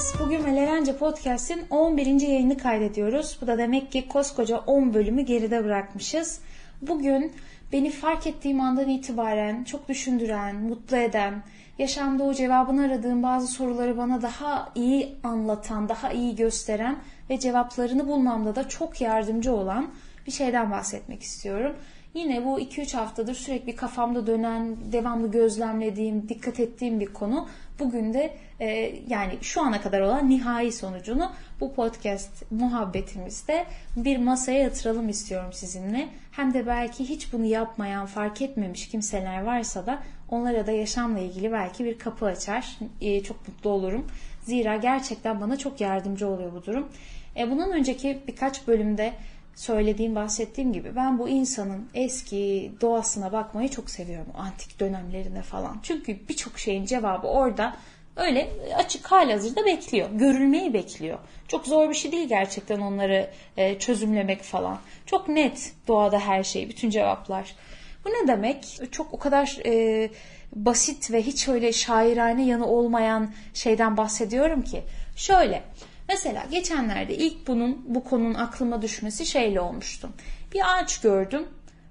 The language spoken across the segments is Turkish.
geldiniz. Bugün Melerence Podcast'in 11. yayını kaydediyoruz. Bu da demek ki koskoca 10 bölümü geride bırakmışız. Bugün beni fark ettiğim andan itibaren çok düşündüren, mutlu eden, yaşamda o cevabını aradığım bazı soruları bana daha iyi anlatan, daha iyi gösteren ve cevaplarını bulmamda da çok yardımcı olan bir şeyden bahsetmek istiyorum. Yine bu 2-3 haftadır sürekli kafamda dönen, devamlı gözlemlediğim, dikkat ettiğim bir konu. Bugün de e, yani şu ana kadar olan nihai sonucunu bu podcast muhabbetimizde bir masaya yatıralım istiyorum sizinle. Hem de belki hiç bunu yapmayan, fark etmemiş kimseler varsa da onlara da yaşamla ilgili belki bir kapı açar. E, çok mutlu olurum. Zira gerçekten bana çok yardımcı oluyor bu durum. E, bundan önceki birkaç bölümde söylediğim, bahsettiğim gibi ben bu insanın eski doğasına bakmayı çok seviyorum. Antik dönemlerine falan. Çünkü birçok şeyin cevabı orada öyle açık halihazırda bekliyor. Görülmeyi bekliyor. Çok zor bir şey değil gerçekten onları e, çözümlemek falan. Çok net doğada her şey, bütün cevaplar. Bu ne demek? Çok o kadar e, basit ve hiç öyle şairane yanı olmayan şeyden bahsediyorum ki. Şöyle, Mesela geçenlerde ilk bunun bu konunun aklıma düşmesi şeyle olmuştu. Bir ağaç gördüm.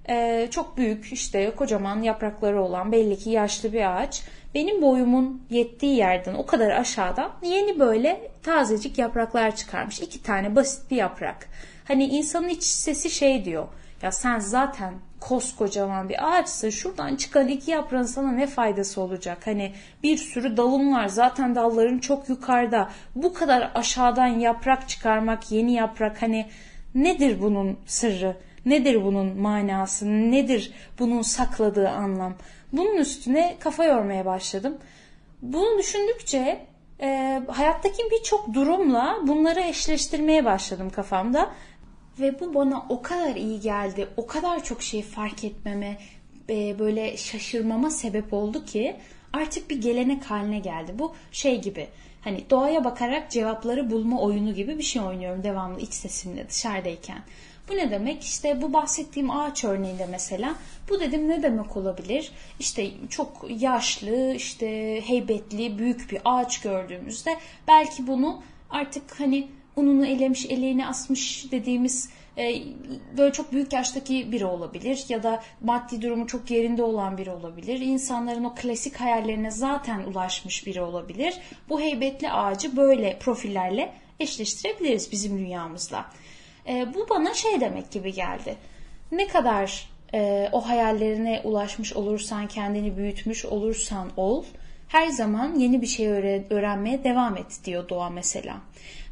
Ee, çok büyük işte kocaman yaprakları olan belli ki yaşlı bir ağaç. Benim boyumun yettiği yerden o kadar aşağıda yeni böyle tazecik yapraklar çıkarmış. İki tane basit bir yaprak. Hani insanın iç sesi şey diyor. Ya sen zaten koskocaman bir ağaçsın. Şuradan çıkan iki yaprağın sana ne faydası olacak? Hani bir sürü dalın var. Zaten dalların çok yukarıda. Bu kadar aşağıdan yaprak çıkarmak, yeni yaprak hani nedir bunun sırrı? Nedir bunun manası? Nedir bunun sakladığı anlam? Bunun üstüne kafa yormaya başladım. Bunu düşündükçe e, hayattaki birçok durumla bunları eşleştirmeye başladım kafamda. Ve bu bana o kadar iyi geldi. O kadar çok şey fark etmeme, e, böyle şaşırmama sebep oldu ki artık bir gelenek haline geldi. Bu şey gibi hani doğaya bakarak cevapları bulma oyunu gibi bir şey oynuyorum devamlı iç sesimle dışarıdayken. Bu ne demek? İşte bu bahsettiğim ağaç örneğinde mesela bu dedim ne demek olabilir? İşte çok yaşlı, işte heybetli, büyük bir ağaç gördüğümüzde belki bunu artık hani ununu elemiş, eleğini asmış dediğimiz e, böyle çok büyük yaştaki biri olabilir ya da maddi durumu çok yerinde olan biri olabilir. İnsanların o klasik hayallerine zaten ulaşmış biri olabilir. Bu heybetli ağacı böyle profillerle eşleştirebiliriz bizim dünyamızla. E, bu bana şey demek gibi geldi. Ne kadar e, o hayallerine ulaşmış olursan, kendini büyütmüş olursan ol, her zaman yeni bir şey öğrenmeye devam et diyor doğa mesela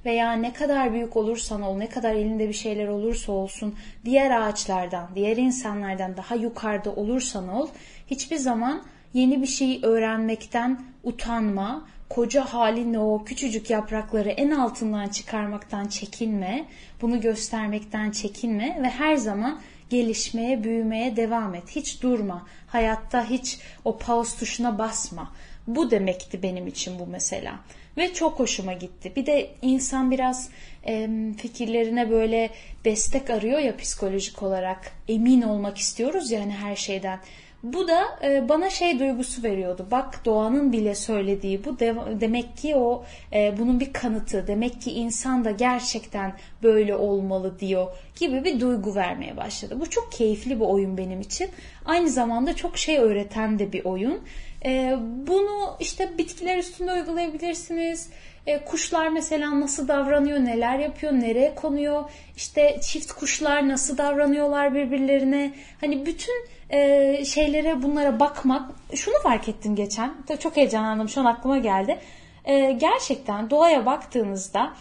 veya ne kadar büyük olursan ol, ne kadar elinde bir şeyler olursa olsun diğer ağaçlardan, diğer insanlardan daha yukarıda olursan ol, hiçbir zaman yeni bir şeyi öğrenmekten utanma, koca halinle o küçücük yaprakları en altından çıkarmaktan çekinme, bunu göstermekten çekinme ve her zaman gelişmeye, büyümeye devam et. Hiç durma. Hayatta hiç o pause tuşuna basma. Bu demekti benim için bu mesela. Ve çok hoşuma gitti. Bir de insan biraz e, fikirlerine böyle destek arıyor ya psikolojik olarak. Emin olmak istiyoruz yani her şeyden. Bu da e, bana şey duygusu veriyordu. Bak doğanın bile söylediği bu de, demek ki o e, bunun bir kanıtı. Demek ki insan da gerçekten böyle olmalı diyor gibi bir duygu vermeye başladı. Bu çok keyifli bir oyun benim için. Aynı zamanda çok şey öğreten de bir oyun. E, bunu işte bitkiler üstünde uygulayabilirsiniz. E, kuşlar mesela nasıl davranıyor, neler yapıyor, nereye konuyor. İşte çift kuşlar nasıl davranıyorlar birbirlerine. Hani bütün e, şeylere bunlara bakmak. Şunu fark ettim geçen. Çok heyecanlandım şu an aklıma geldi. E, gerçekten doğaya baktığınızda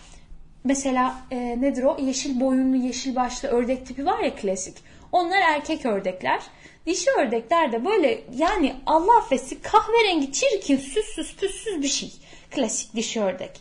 mesela e, nedir o? Yeşil boyunlu, yeşil başlı ördek tipi var ya klasik. Onlar erkek ördekler. Dişi ördekler de böyle yani Allah affetsin kahverengi çirkin süssüz püssüz bir şey. Klasik dişi ördek.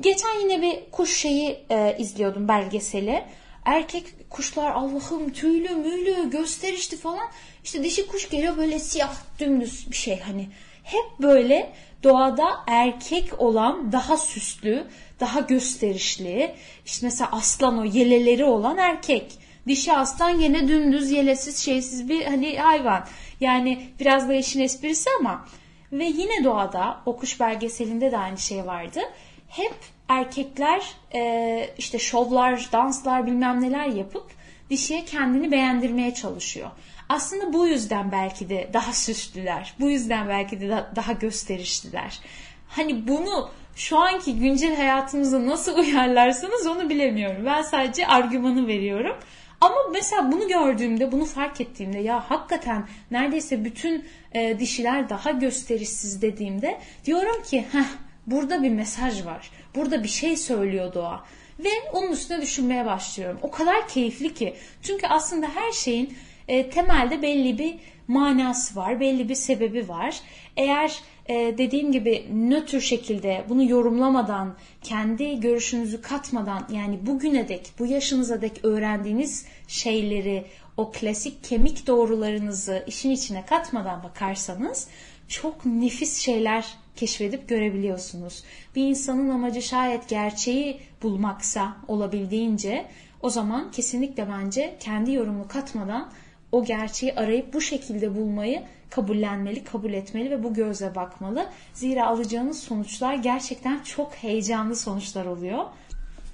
Geçen yine bir kuş şeyi e, izliyordum belgeseli. Erkek kuşlar Allah'ım tüylü müylü gösterişti falan. İşte dişi kuş geliyor böyle siyah dümdüz bir şey hani. Hep böyle doğada erkek olan daha süslü, daha gösterişli. İşte mesela aslan o yeleleri olan erkek. Dişi aslan yine dümdüz yelesiz şeysiz bir hani hayvan. Yani biraz da işin esprisi ama ve yine doğada o kuş belgeselinde de aynı şey vardı. hep erkekler e, işte şovlar, danslar bilmem neler yapıp dişiye kendini beğendirmeye çalışıyor. Aslında bu yüzden belki de daha süslüler. Bu yüzden belki de daha gösterişliler. Hani bunu şu anki güncel hayatımıza nasıl uyarlarsanız onu bilemiyorum. Ben sadece argümanı veriyorum. Ama mesela bunu gördüğümde, bunu fark ettiğimde ya hakikaten neredeyse bütün e, dişiler daha gösterişsiz dediğimde diyorum ki heh, burada bir mesaj var. Burada bir şey söylüyor doğa. Ve onun üstüne düşünmeye başlıyorum. O kadar keyifli ki. Çünkü aslında her şeyin e, temelde belli bir manası var, belli bir sebebi var. Eğer e, dediğim gibi nötr şekilde bunu yorumlamadan, kendi görüşünüzü katmadan yani bugüne dek, bu yaşınıza dek öğrendiğiniz şeyleri, o klasik kemik doğrularınızı işin içine katmadan bakarsanız çok nefis şeyler keşfedip görebiliyorsunuz. Bir insanın amacı şayet gerçeği bulmaksa olabildiğince o zaman kesinlikle bence kendi yorumunu katmadan o gerçeği arayıp bu şekilde bulmayı kabullenmeli, kabul etmeli ve bu gözle bakmalı. Zira alacağınız sonuçlar gerçekten çok heyecanlı sonuçlar oluyor.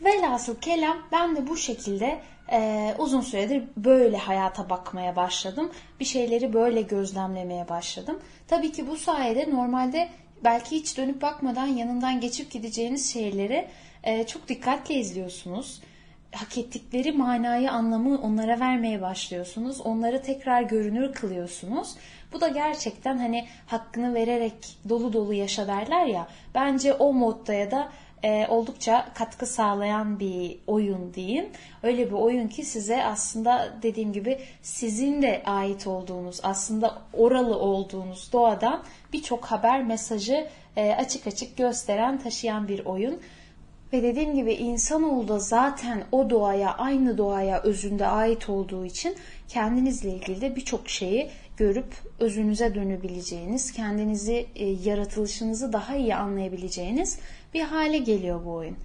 Velhasıl kelam ben de bu şekilde e, uzun süredir böyle hayata bakmaya başladım. Bir şeyleri böyle gözlemlemeye başladım. Tabii ki bu sayede normalde belki hiç dönüp bakmadan yanından geçip gideceğiniz şeyleri e, çok dikkatle izliyorsunuz hak ettikleri manayı, anlamı onlara vermeye başlıyorsunuz. Onları tekrar görünür kılıyorsunuz. Bu da gerçekten hani hakkını vererek dolu dolu yaşa derler ya. Bence o modda ya da e, oldukça katkı sağlayan bir oyun diyeyim. Öyle bir oyun ki size aslında dediğim gibi sizin de ait olduğunuz, aslında oralı olduğunuz doğadan birçok haber mesajı e, açık açık gösteren, taşıyan bir oyun. Ve dediğim gibi insanoğlu da zaten o doğaya, aynı doğaya özünde ait olduğu için kendinizle ilgili de birçok şeyi görüp özünüze dönebileceğiniz, kendinizi, e, yaratılışınızı daha iyi anlayabileceğiniz bir hale geliyor bu oyun.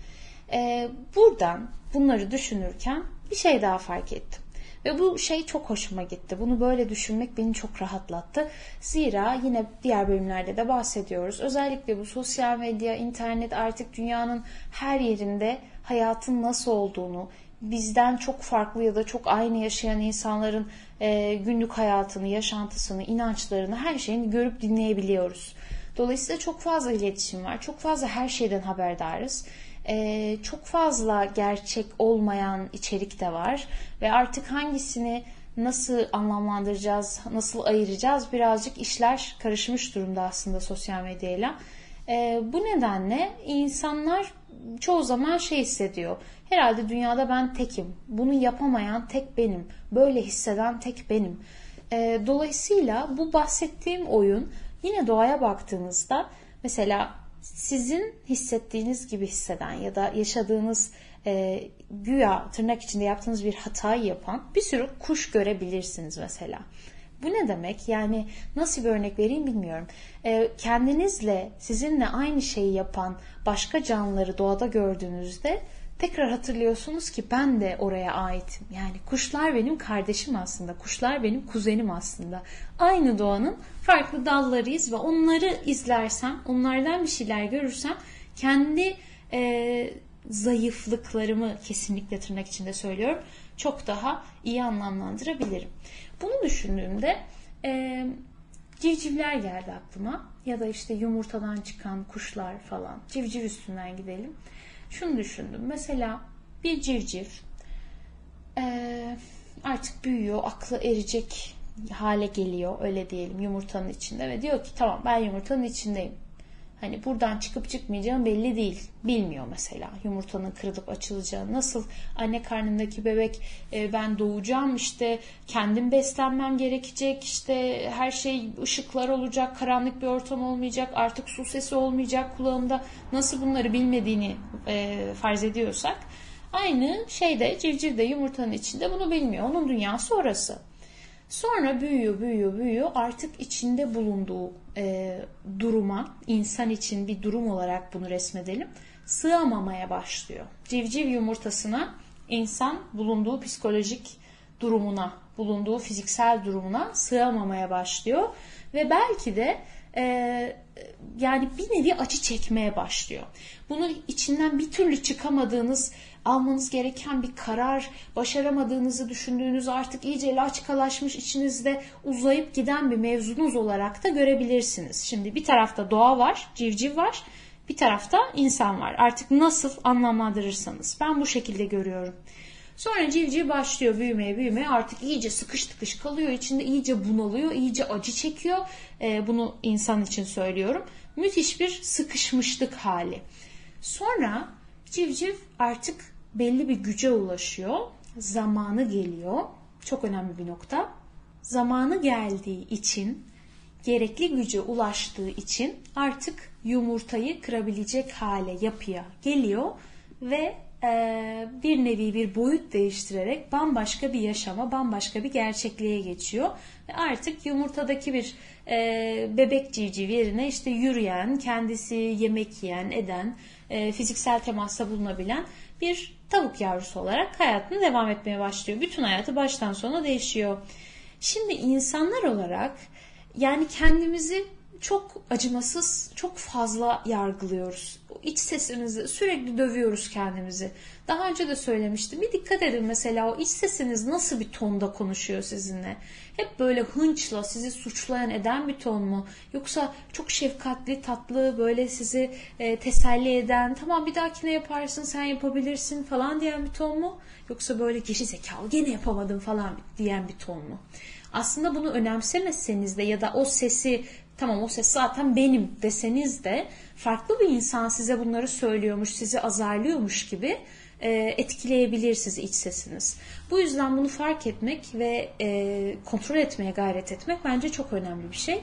E, buradan bunları düşünürken bir şey daha fark ettim. Ve bu şey çok hoşuma gitti. Bunu böyle düşünmek beni çok rahatlattı. Zira yine diğer bölümlerde de bahsediyoruz. Özellikle bu sosyal medya, internet artık dünyanın her yerinde hayatın nasıl olduğunu, bizden çok farklı ya da çok aynı yaşayan insanların e, günlük hayatını, yaşantısını, inançlarını, her şeyini görüp dinleyebiliyoruz. Dolayısıyla çok fazla iletişim var. Çok fazla her şeyden haberdarız e, çok fazla gerçek olmayan içerik de var ve artık hangisini nasıl anlamlandıracağız, nasıl ayıracağız birazcık işler karışmış durumda aslında sosyal medyayla. E, bu nedenle insanlar çoğu zaman şey hissediyor. Herhalde dünyada ben tekim. Bunu yapamayan tek benim. Böyle hisseden tek benim. E, dolayısıyla bu bahsettiğim oyun yine doğaya baktığınızda mesela sizin hissettiğiniz gibi hisseden ya da yaşadığınız e, güya tırnak içinde yaptığınız bir hatayı yapan bir sürü kuş görebilirsiniz mesela. Bu ne demek? Yani nasıl bir örnek vereyim bilmiyorum. E, kendinizle, sizinle aynı şeyi yapan başka canlıları doğada gördüğünüzde tekrar hatırlıyorsunuz ki ben de oraya aitim. Yani kuşlar benim kardeşim aslında. Kuşlar benim kuzenim aslında. Aynı doğanın farklı dallarıyız ve onları izlersem, onlardan bir şeyler görürsem kendi e, zayıflıklarımı kesinlikle tırnak içinde söylüyorum. Çok daha iyi anlamlandırabilirim. Bunu düşündüğümde e, civcivler geldi aklıma. Ya da işte yumurtadan çıkan kuşlar falan. Civciv üstünden gidelim şunu düşündüm. Mesela bir civciv e, artık büyüyor, aklı erecek hale geliyor öyle diyelim yumurtanın içinde ve diyor ki tamam ben yumurtanın içindeyim. Hani buradan çıkıp çıkmayacağım belli değil. Bilmiyor mesela yumurtanın kırılıp açılacağını. Nasıl anne karnındaki bebek e, ben doğacağım işte kendim beslenmem gerekecek işte her şey ışıklar olacak karanlık bir ortam olmayacak artık su sesi olmayacak kulağımda nasıl bunları bilmediğini e, farz ediyorsak aynı şeyde civciv de yumurtanın içinde bunu bilmiyor. Onun dünyası orası. Sonra büyüyor, büyüyor, büyüyor. Artık içinde bulunduğu e, duruma, insan için bir durum olarak bunu resmedelim, sığamamaya başlıyor. Civciv yumurtasına insan bulunduğu psikolojik durumuna, bulunduğu fiziksel durumuna sığamamaya başlıyor. Ve belki de e, yani bir nevi acı çekmeye başlıyor. Bunu içinden bir türlü çıkamadığınız almanız gereken bir karar, başaramadığınızı düşündüğünüz artık iyice laçkalaşmış içinizde uzayıp giden bir mevzunuz olarak da görebilirsiniz. Şimdi bir tarafta doğa var, civciv var, bir tarafta insan var. Artık nasıl anlamlandırırsanız. Ben bu şekilde görüyorum. Sonra civciv başlıyor büyümeye büyümeye artık iyice sıkış tıkış kalıyor. içinde iyice bunalıyor, iyice acı çekiyor. Ee, bunu insan için söylüyorum. Müthiş bir sıkışmışlık hali. Sonra civciv artık belli bir güce ulaşıyor. Zamanı geliyor. Çok önemli bir nokta. Zamanı geldiği için, gerekli güce ulaştığı için artık yumurtayı kırabilecek hale, yapıya geliyor ve e, bir nevi bir boyut değiştirerek bambaşka bir yaşama, bambaşka bir gerçekliğe geçiyor. Ve artık yumurtadaki bir e, bebek civciv yerine işte yürüyen, kendisi yemek yiyen, eden, e, fiziksel temasta bulunabilen bir tavuk yavrusu olarak hayatını devam etmeye başlıyor. Bütün hayatı baştan sona değişiyor. Şimdi insanlar olarak yani kendimizi çok acımasız, çok fazla yargılıyoruz. İç sesimizi sürekli dövüyoruz kendimizi. Daha önce de söylemiştim. Bir dikkat edin mesela o iç sesiniz nasıl bir tonda konuşuyor sizinle. Hep böyle hınçla sizi suçlayan eden bir ton mu? Yoksa çok şefkatli, tatlı, böyle sizi e, teselli eden, tamam bir dahakine yaparsın, sen yapabilirsin falan diyen bir ton mu? Yoksa böyle geri zekalı gene yapamadım falan diyen bir ton mu? Aslında bunu önemsemeseniz de ya da o sesi tamam o ses zaten benim deseniz de farklı bir insan size bunları söylüyormuş, sizi azarlıyormuş gibi e, etkileyebilir sizi iç sesiniz. Bu yüzden bunu fark etmek ve e, kontrol etmeye gayret etmek bence çok önemli bir şey.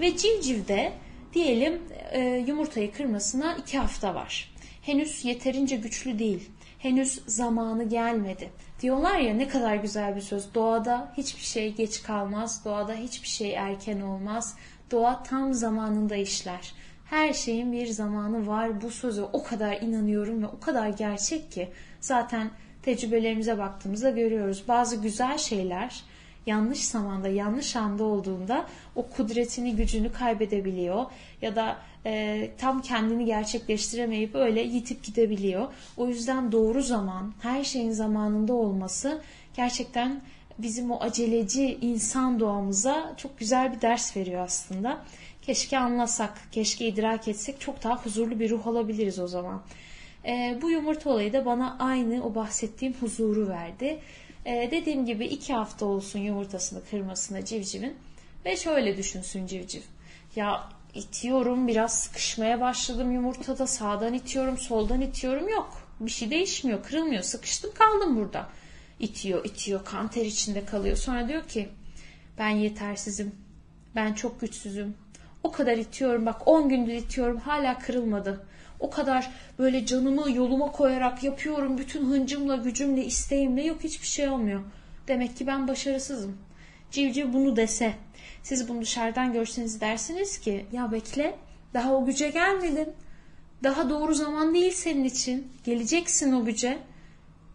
Ve civcivde diyelim e, yumurtayı kırmasına iki hafta var. Henüz yeterince güçlü değil. Henüz zamanı gelmedi. Diyorlar ya ne kadar güzel bir söz. Doğada hiçbir şey geç kalmaz. Doğada hiçbir şey erken olmaz. Doğa tam zamanında işler. Her şeyin bir zamanı var. Bu söze o kadar inanıyorum ve o kadar gerçek ki zaten tecrübelerimize baktığımızda görüyoruz. Bazı güzel şeyler yanlış zamanda, yanlış anda olduğunda o kudretini, gücünü kaybedebiliyor ya da e, tam kendini gerçekleştiremeyip öyle yitip gidebiliyor. O yüzden doğru zaman, her şeyin zamanında olması gerçekten bizim o aceleci insan doğamıza çok güzel bir ders veriyor aslında. Keşke anlasak, keşke idrak etsek çok daha huzurlu bir ruh alabiliriz o zaman. E, bu yumurta olayı da bana aynı o bahsettiğim huzuru verdi. E, dediğim gibi iki hafta olsun yumurtasını kırmasına civcivin ve şöyle düşünsün civciv. Ya itiyorum biraz sıkışmaya başladım yumurtada sağdan itiyorum soldan itiyorum yok. Bir şey değişmiyor kırılmıyor sıkıştım kaldım burada. İtiyor itiyor kan ter içinde kalıyor. Sonra diyor ki ben yetersizim ben çok güçsüzüm o kadar itiyorum bak 10 gündür itiyorum hala kırılmadı. O kadar böyle canımı yoluma koyarak yapıyorum bütün hıncımla, gücümle, isteğimle yok hiçbir şey olmuyor. Demek ki ben başarısızım. Civciv bunu dese, siz bunu dışarıdan görseniz dersiniz ki ya bekle daha o güce gelmedin. Daha doğru zaman değil senin için. Geleceksin o güce.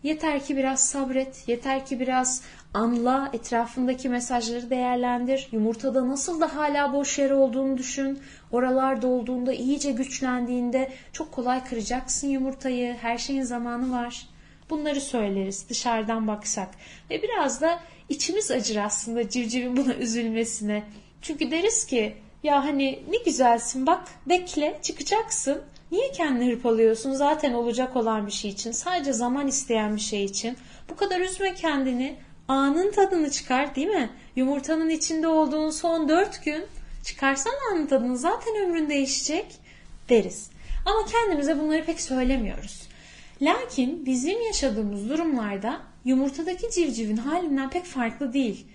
Yeter ki biraz sabret, yeter ki biraz anla, etrafındaki mesajları değerlendir. Yumurtada nasıl da hala boş yer olduğunu düşün. Oralarda olduğunda iyice güçlendiğinde çok kolay kıracaksın yumurtayı. Her şeyin zamanı var. Bunları söyleriz dışarıdan baksak. Ve biraz da içimiz acır aslında civcivin buna üzülmesine. Çünkü deriz ki ya hani ne güzelsin bak bekle çıkacaksın. Niye kendini hırpalıyorsun zaten olacak olan bir şey için sadece zaman isteyen bir şey için. Bu kadar üzme kendini anın tadını çıkar değil mi? Yumurtanın içinde olduğun son dört gün çıkarsan anın tadını zaten ömrün değişecek deriz. Ama kendimize bunları pek söylemiyoruz. Lakin bizim yaşadığımız durumlarda yumurtadaki civcivin halinden pek farklı değil.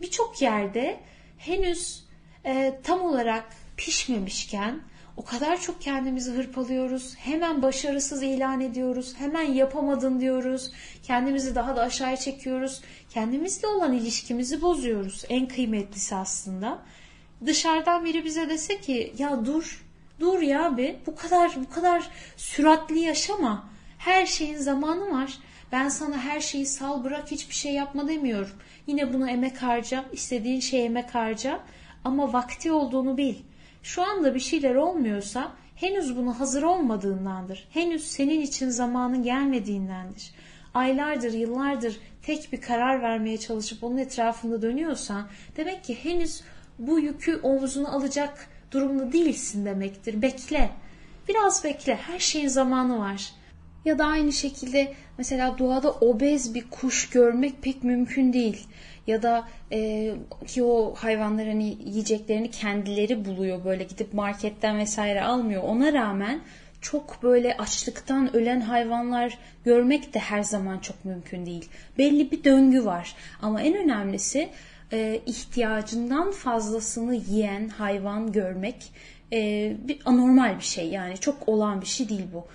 Birçok yerde henüz e, tam olarak pişmemişken o kadar çok kendimizi hırpalıyoruz. Hemen başarısız ilan ediyoruz. Hemen yapamadın diyoruz. Kendimizi daha da aşağıya çekiyoruz. Kendimizle olan ilişkimizi bozuyoruz. En kıymetlisi aslında. Dışarıdan biri bize dese ki ya dur, dur ya be bu kadar bu kadar süratli yaşama. Her şeyin zamanı var. Ben sana her şeyi sal bırak hiçbir şey yapma demiyorum. Yine buna emek harca, istediğin şeye emek harca ama vakti olduğunu bil Şu anda bir şeyler olmuyorsa henüz buna hazır olmadığındandır. Henüz senin için zamanın gelmediğindendir. Aylardır, yıllardır tek bir karar vermeye çalışıp onun etrafında dönüyorsan demek ki henüz bu yükü omzuna alacak durumda değilsin demektir. Bekle. Biraz bekle. Her şeyin zamanı var. Ya da aynı şekilde mesela doğada obez bir kuş görmek pek mümkün değil. Ya da e, ki o hayvanların hani yiyeceklerini kendileri buluyor böyle gidip marketten vesaire almıyor. Ona rağmen çok böyle açlıktan ölen hayvanlar görmek de her zaman çok mümkün değil. Belli bir döngü var. Ama en önemlisi e, ihtiyacından fazlasını yiyen hayvan görmek e, bir anormal bir şey. Yani çok olan bir şey değil bu.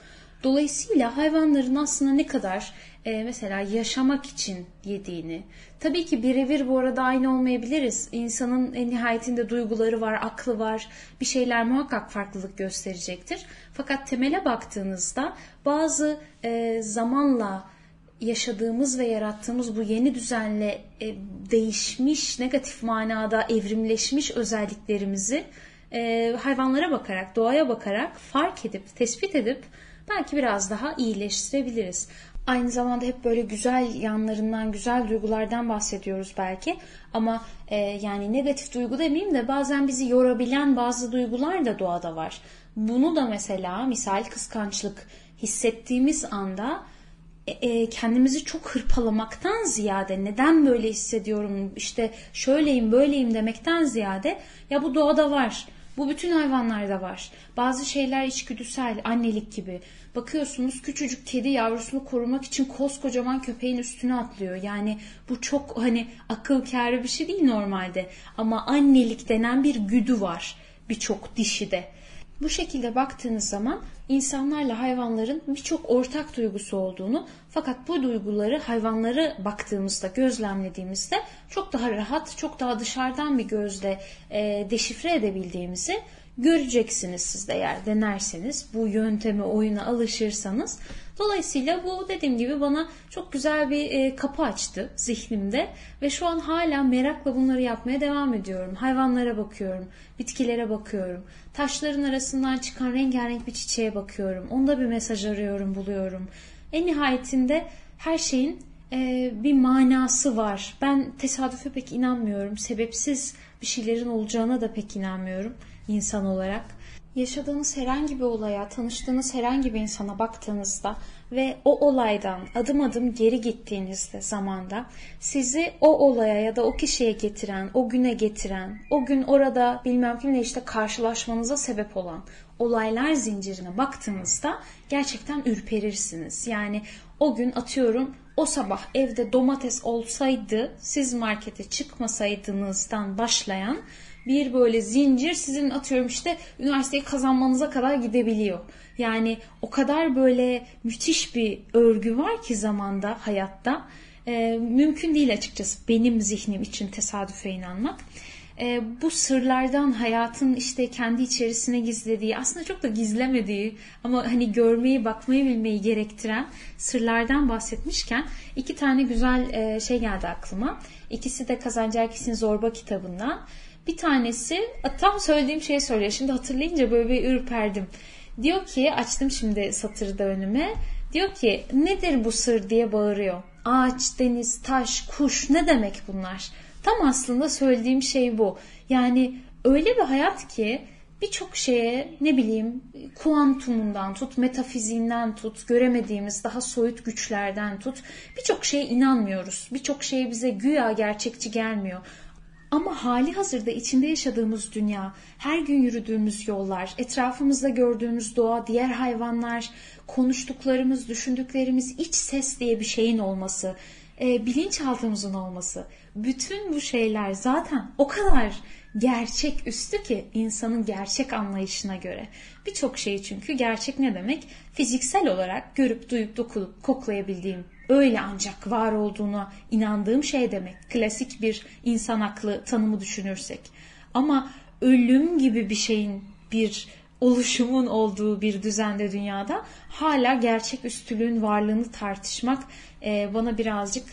Dolayısıyla hayvanların aslında ne kadar e, mesela yaşamak için yediğini, tabii ki birebir bu arada aynı olmayabiliriz. İnsanın en nihayetinde duyguları var, aklı var, bir şeyler muhakkak farklılık gösterecektir. Fakat temele baktığınızda bazı e, zamanla yaşadığımız ve yarattığımız bu yeni düzenle e, değişmiş, negatif manada evrimleşmiş özelliklerimizi e, hayvanlara bakarak, doğaya bakarak fark edip, tespit edip belki biraz daha iyileştirebiliriz. Aynı zamanda hep böyle güzel yanlarından, güzel duygulardan bahsediyoruz belki. Ama e, yani negatif duygu demeyeyim de bazen bizi yorabilen bazı duygular da doğada var. Bunu da mesela misal kıskançlık hissettiğimiz anda e, e, kendimizi çok hırpalamaktan ziyade neden böyle hissediyorum işte şöyleyim böyleyim demekten ziyade ya bu doğada var bu bütün hayvanlarda var. Bazı şeyler içgüdüsel, annelik gibi. Bakıyorsunuz küçücük kedi yavrusunu korumak için koskocaman köpeğin üstüne atlıyor. Yani bu çok hani akıl kârı bir şey değil normalde. Ama annelik denen bir güdü var birçok dişide. Bu şekilde baktığınız zaman insanlarla hayvanların birçok ortak duygusu olduğunu fakat bu duyguları hayvanları baktığımızda, gözlemlediğimizde çok daha rahat, çok daha dışarıdan bir gözle e, deşifre edebildiğimizi göreceksiniz siz de eğer denerseniz, bu yönteme, oyuna alışırsanız. Dolayısıyla bu dediğim gibi bana çok güzel bir e, kapı açtı zihnimde ve şu an hala merakla bunları yapmaya devam ediyorum. Hayvanlara bakıyorum, bitkilere bakıyorum, taşların arasından çıkan rengarenk bir çiçeğe bakıyorum. Onda bir mesaj arıyorum, buluyorum. En nihayetinde her şeyin e, bir manası var. Ben tesadüfe pek inanmıyorum. Sebepsiz bir şeylerin olacağına da pek inanmıyorum insan olarak. Yaşadığınız herhangi bir olaya, tanıştığınız herhangi bir insana baktığınızda ve o olaydan adım adım geri gittiğinizde zamanda sizi o olaya ya da o kişiye getiren, o güne getiren, o gün orada bilmem kimle işte karşılaşmanıza sebep olan olaylar zincirine baktığınızda gerçekten ürperirsiniz. Yani o gün atıyorum o sabah evde domates olsaydı siz markete çıkmasaydınızdan başlayan bir böyle zincir sizin atıyorum işte üniversiteyi kazanmanıza kadar gidebiliyor. Yani o kadar böyle müthiş bir örgü var ki zamanda, hayatta. E, mümkün değil açıkçası benim zihnim için tesadüfe inanmak. E, bu sırlardan hayatın işte kendi içerisine gizlediği aslında çok da gizlemediği ama hani görmeyi bakmayı bilmeyi gerektiren sırlardan bahsetmişken iki tane güzel e, şey geldi aklıma. İkisi de Kazancı Erkis'in Zorba kitabından. Bir tanesi tam söylediğim şeyi söylüyor. Şimdi hatırlayınca böyle bir ürperdim. Diyor ki açtım şimdi satırda önüme. Diyor ki nedir bu sır diye bağırıyor. Ağaç, deniz, taş, kuş ne demek bunlar? Tam aslında söylediğim şey bu. Yani öyle bir hayat ki birçok şeye ne bileyim kuantumundan tut, metafiziğinden tut, göremediğimiz daha soyut güçlerden tut birçok şeye inanmıyoruz. Birçok şey bize güya gerçekçi gelmiyor. Ama hali hazırda içinde yaşadığımız dünya, her gün yürüdüğümüz yollar, etrafımızda gördüğümüz doğa, diğer hayvanlar, konuştuklarımız, düşündüklerimiz, iç ses diye bir şeyin olması, e, bilinçaltımızın olması, bütün bu şeyler zaten o kadar gerçek üstü ki insanın gerçek anlayışına göre. Birçok şey çünkü gerçek ne demek? Fiziksel olarak görüp duyup dokunup koklayabildiğim öyle ancak var olduğuna inandığım şey demek. Klasik bir insan aklı tanımı düşünürsek. Ama ölüm gibi bir şeyin bir oluşumun olduğu bir düzende dünyada hala gerçek üstülüğün varlığını tartışmak e, bana birazcık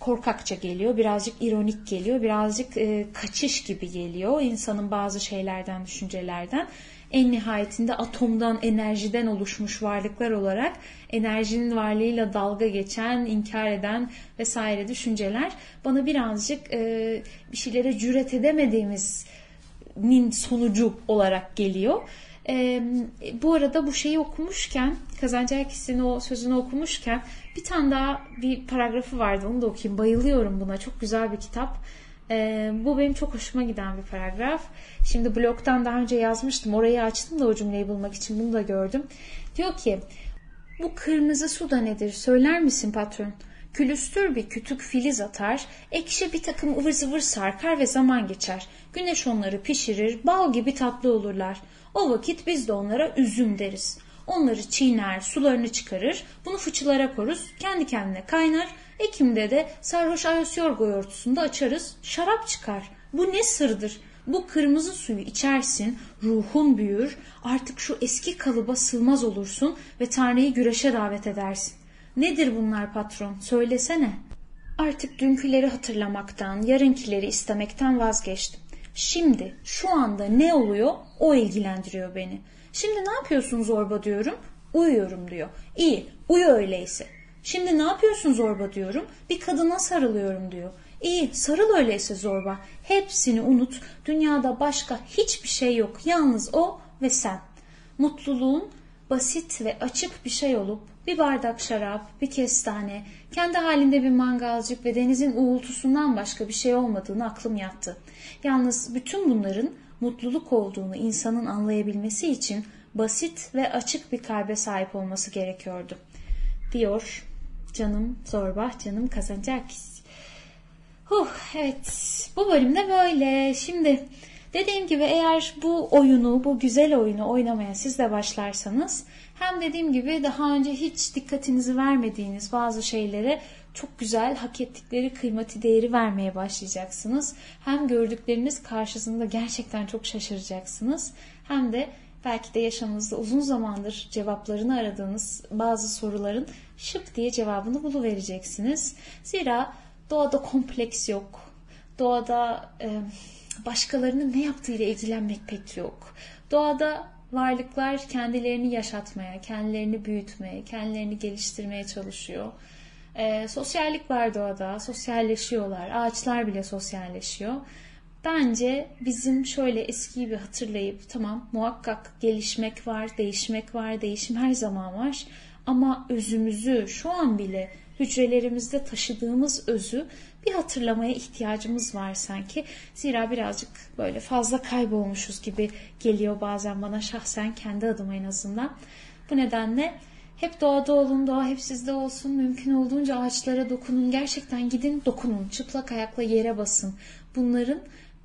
korkakça geliyor, birazcık ironik geliyor, birazcık e, kaçış gibi geliyor insanın bazı şeylerden, düşüncelerden. En nihayetinde atomdan, enerjiden oluşmuş varlıklar olarak enerjinin varlığıyla dalga geçen, inkar eden vesaire düşünceler bana birazcık e, bir şeylere cüret edemediğimizin sonucu olarak geliyor. E, bu arada bu şeyi okumuşken, Kazancı Erkis'in o sözünü okumuşken bir tane daha bir paragrafı vardı. Onu da okuyayım. Bayılıyorum buna. Çok güzel bir kitap. E, bu benim çok hoşuma giden bir paragraf. Şimdi blogdan daha önce yazmıştım. Orayı açtım da o cümleyi bulmak için bunu da gördüm. Diyor ki bu kırmızı su da nedir söyler misin patron? Külüstür bir kütük filiz atar, ekşi bir takım ıvır zıvır sarkar ve zaman geçer. Güneş onları pişirir, bal gibi tatlı olurlar. O vakit biz de onlara üzüm deriz. Onları çiğner, sularını çıkarır, bunu fıçılara koruz, kendi kendine kaynar. Ekim'de de sarhoş ayosyorgo yoğurtusunda açarız, şarap çıkar. Bu ne sırdır? Bu kırmızı suyu içersin, ruhun büyür, artık şu eski kalıba sığmaz olursun ve Tanrı'yı güreşe davet edersin. Nedir bunlar patron? Söylesene. Artık dünküleri hatırlamaktan, yarınkileri istemekten vazgeçtim. Şimdi, şu anda ne oluyor o ilgilendiriyor beni. Şimdi ne yapıyorsun zorba diyorum. Uyuyorum diyor. İyi, uyu öyleyse. Şimdi ne yapıyorsun zorba diyorum. Bir kadına sarılıyorum diyor. İyi, sarıl öyleyse zorba. Hepsini unut. Dünyada başka hiçbir şey yok. Yalnız o ve sen. Mutluluğun basit ve açık bir şey olup bir bardak şarap, bir kestane, kendi halinde bir mangalcık ve denizin uğultusundan başka bir şey olmadığını aklım yattı. Yalnız bütün bunların mutluluk olduğunu insanın anlayabilmesi için basit ve açık bir kalbe sahip olması gerekiyordu. Diyor canım Zorba, canım Kazancakis. Huh, evet bu bölümde böyle. Şimdi dediğim gibi eğer bu oyunu, bu güzel oyunu oynamaya siz de başlarsanız hem dediğim gibi daha önce hiç dikkatinizi vermediğiniz bazı şeylere çok güzel hak ettikleri kıymeti değeri vermeye başlayacaksınız. Hem gördükleriniz karşısında gerçekten çok şaşıracaksınız. Hem de belki de yaşamınızda uzun zamandır cevaplarını aradığınız bazı soruların şıp diye cevabını buluvereceksiniz. Zira doğada kompleks yok. Doğada e, başkalarının ne yaptığıyla ilgilenmek pek yok. Doğada varlıklar kendilerini yaşatmaya, kendilerini büyütmeye, kendilerini geliştirmeye çalışıyor. E, sosyallik var doğada, sosyalleşiyorlar. Ağaçlar bile sosyalleşiyor. Bence bizim şöyle eskiyi bir hatırlayıp tamam muhakkak gelişmek var, değişmek var, değişim her zaman var. Ama özümüzü şu an bile hücrelerimizde taşıdığımız özü bir hatırlamaya ihtiyacımız var sanki. Zira birazcık böyle fazla kaybolmuşuz gibi geliyor bazen bana şahsen kendi adıma en azından. Bu nedenle hep doğada olun, doğa hep sizde olsun. Mümkün olduğunca ağaçlara dokunun. Gerçekten gidin dokunun. Çıplak ayakla yere basın. Bunların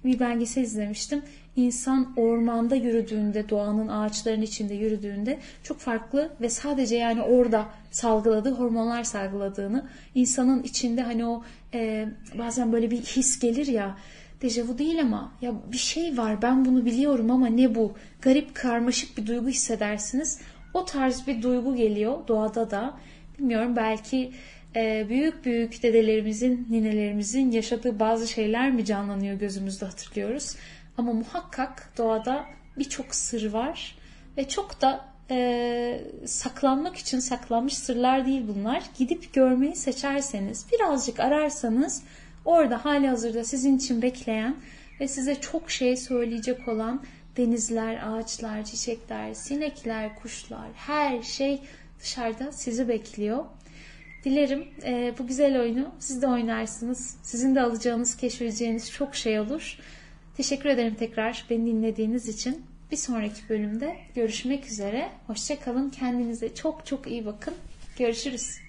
bir belgesel izlemiştim. İnsan ormanda yürüdüğünde, doğanın ağaçların içinde yürüdüğünde çok farklı ve sadece yani orada salgıladığı hormonlar salgıladığını, insanın içinde hani o e, bazen böyle bir his gelir ya, dejavu değil ama ya bir şey var ben bunu biliyorum ama ne bu? Garip karmaşık bir duygu hissedersiniz. O tarz bir duygu geliyor doğada da. Bilmiyorum belki e, büyük büyük dedelerimizin, ninelerimizin yaşadığı bazı şeyler mi canlanıyor gözümüzde hatırlıyoruz. Ama muhakkak doğada birçok sır var ve çok da e, saklanmak için saklanmış sırlar değil bunlar. Gidip görmeyi seçerseniz, birazcık ararsanız orada hali hazırda sizin için bekleyen ve size çok şey söyleyecek olan denizler, ağaçlar, çiçekler, sinekler, kuşlar, her şey dışarıda sizi bekliyor. Dilerim e, bu güzel oyunu siz de oynarsınız. Sizin de alacağınız, keşfedeceğiniz çok şey olur. Teşekkür ederim tekrar beni dinlediğiniz için. Bir sonraki bölümde görüşmek üzere. Hoşçakalın. Kendinize çok çok iyi bakın. Görüşürüz.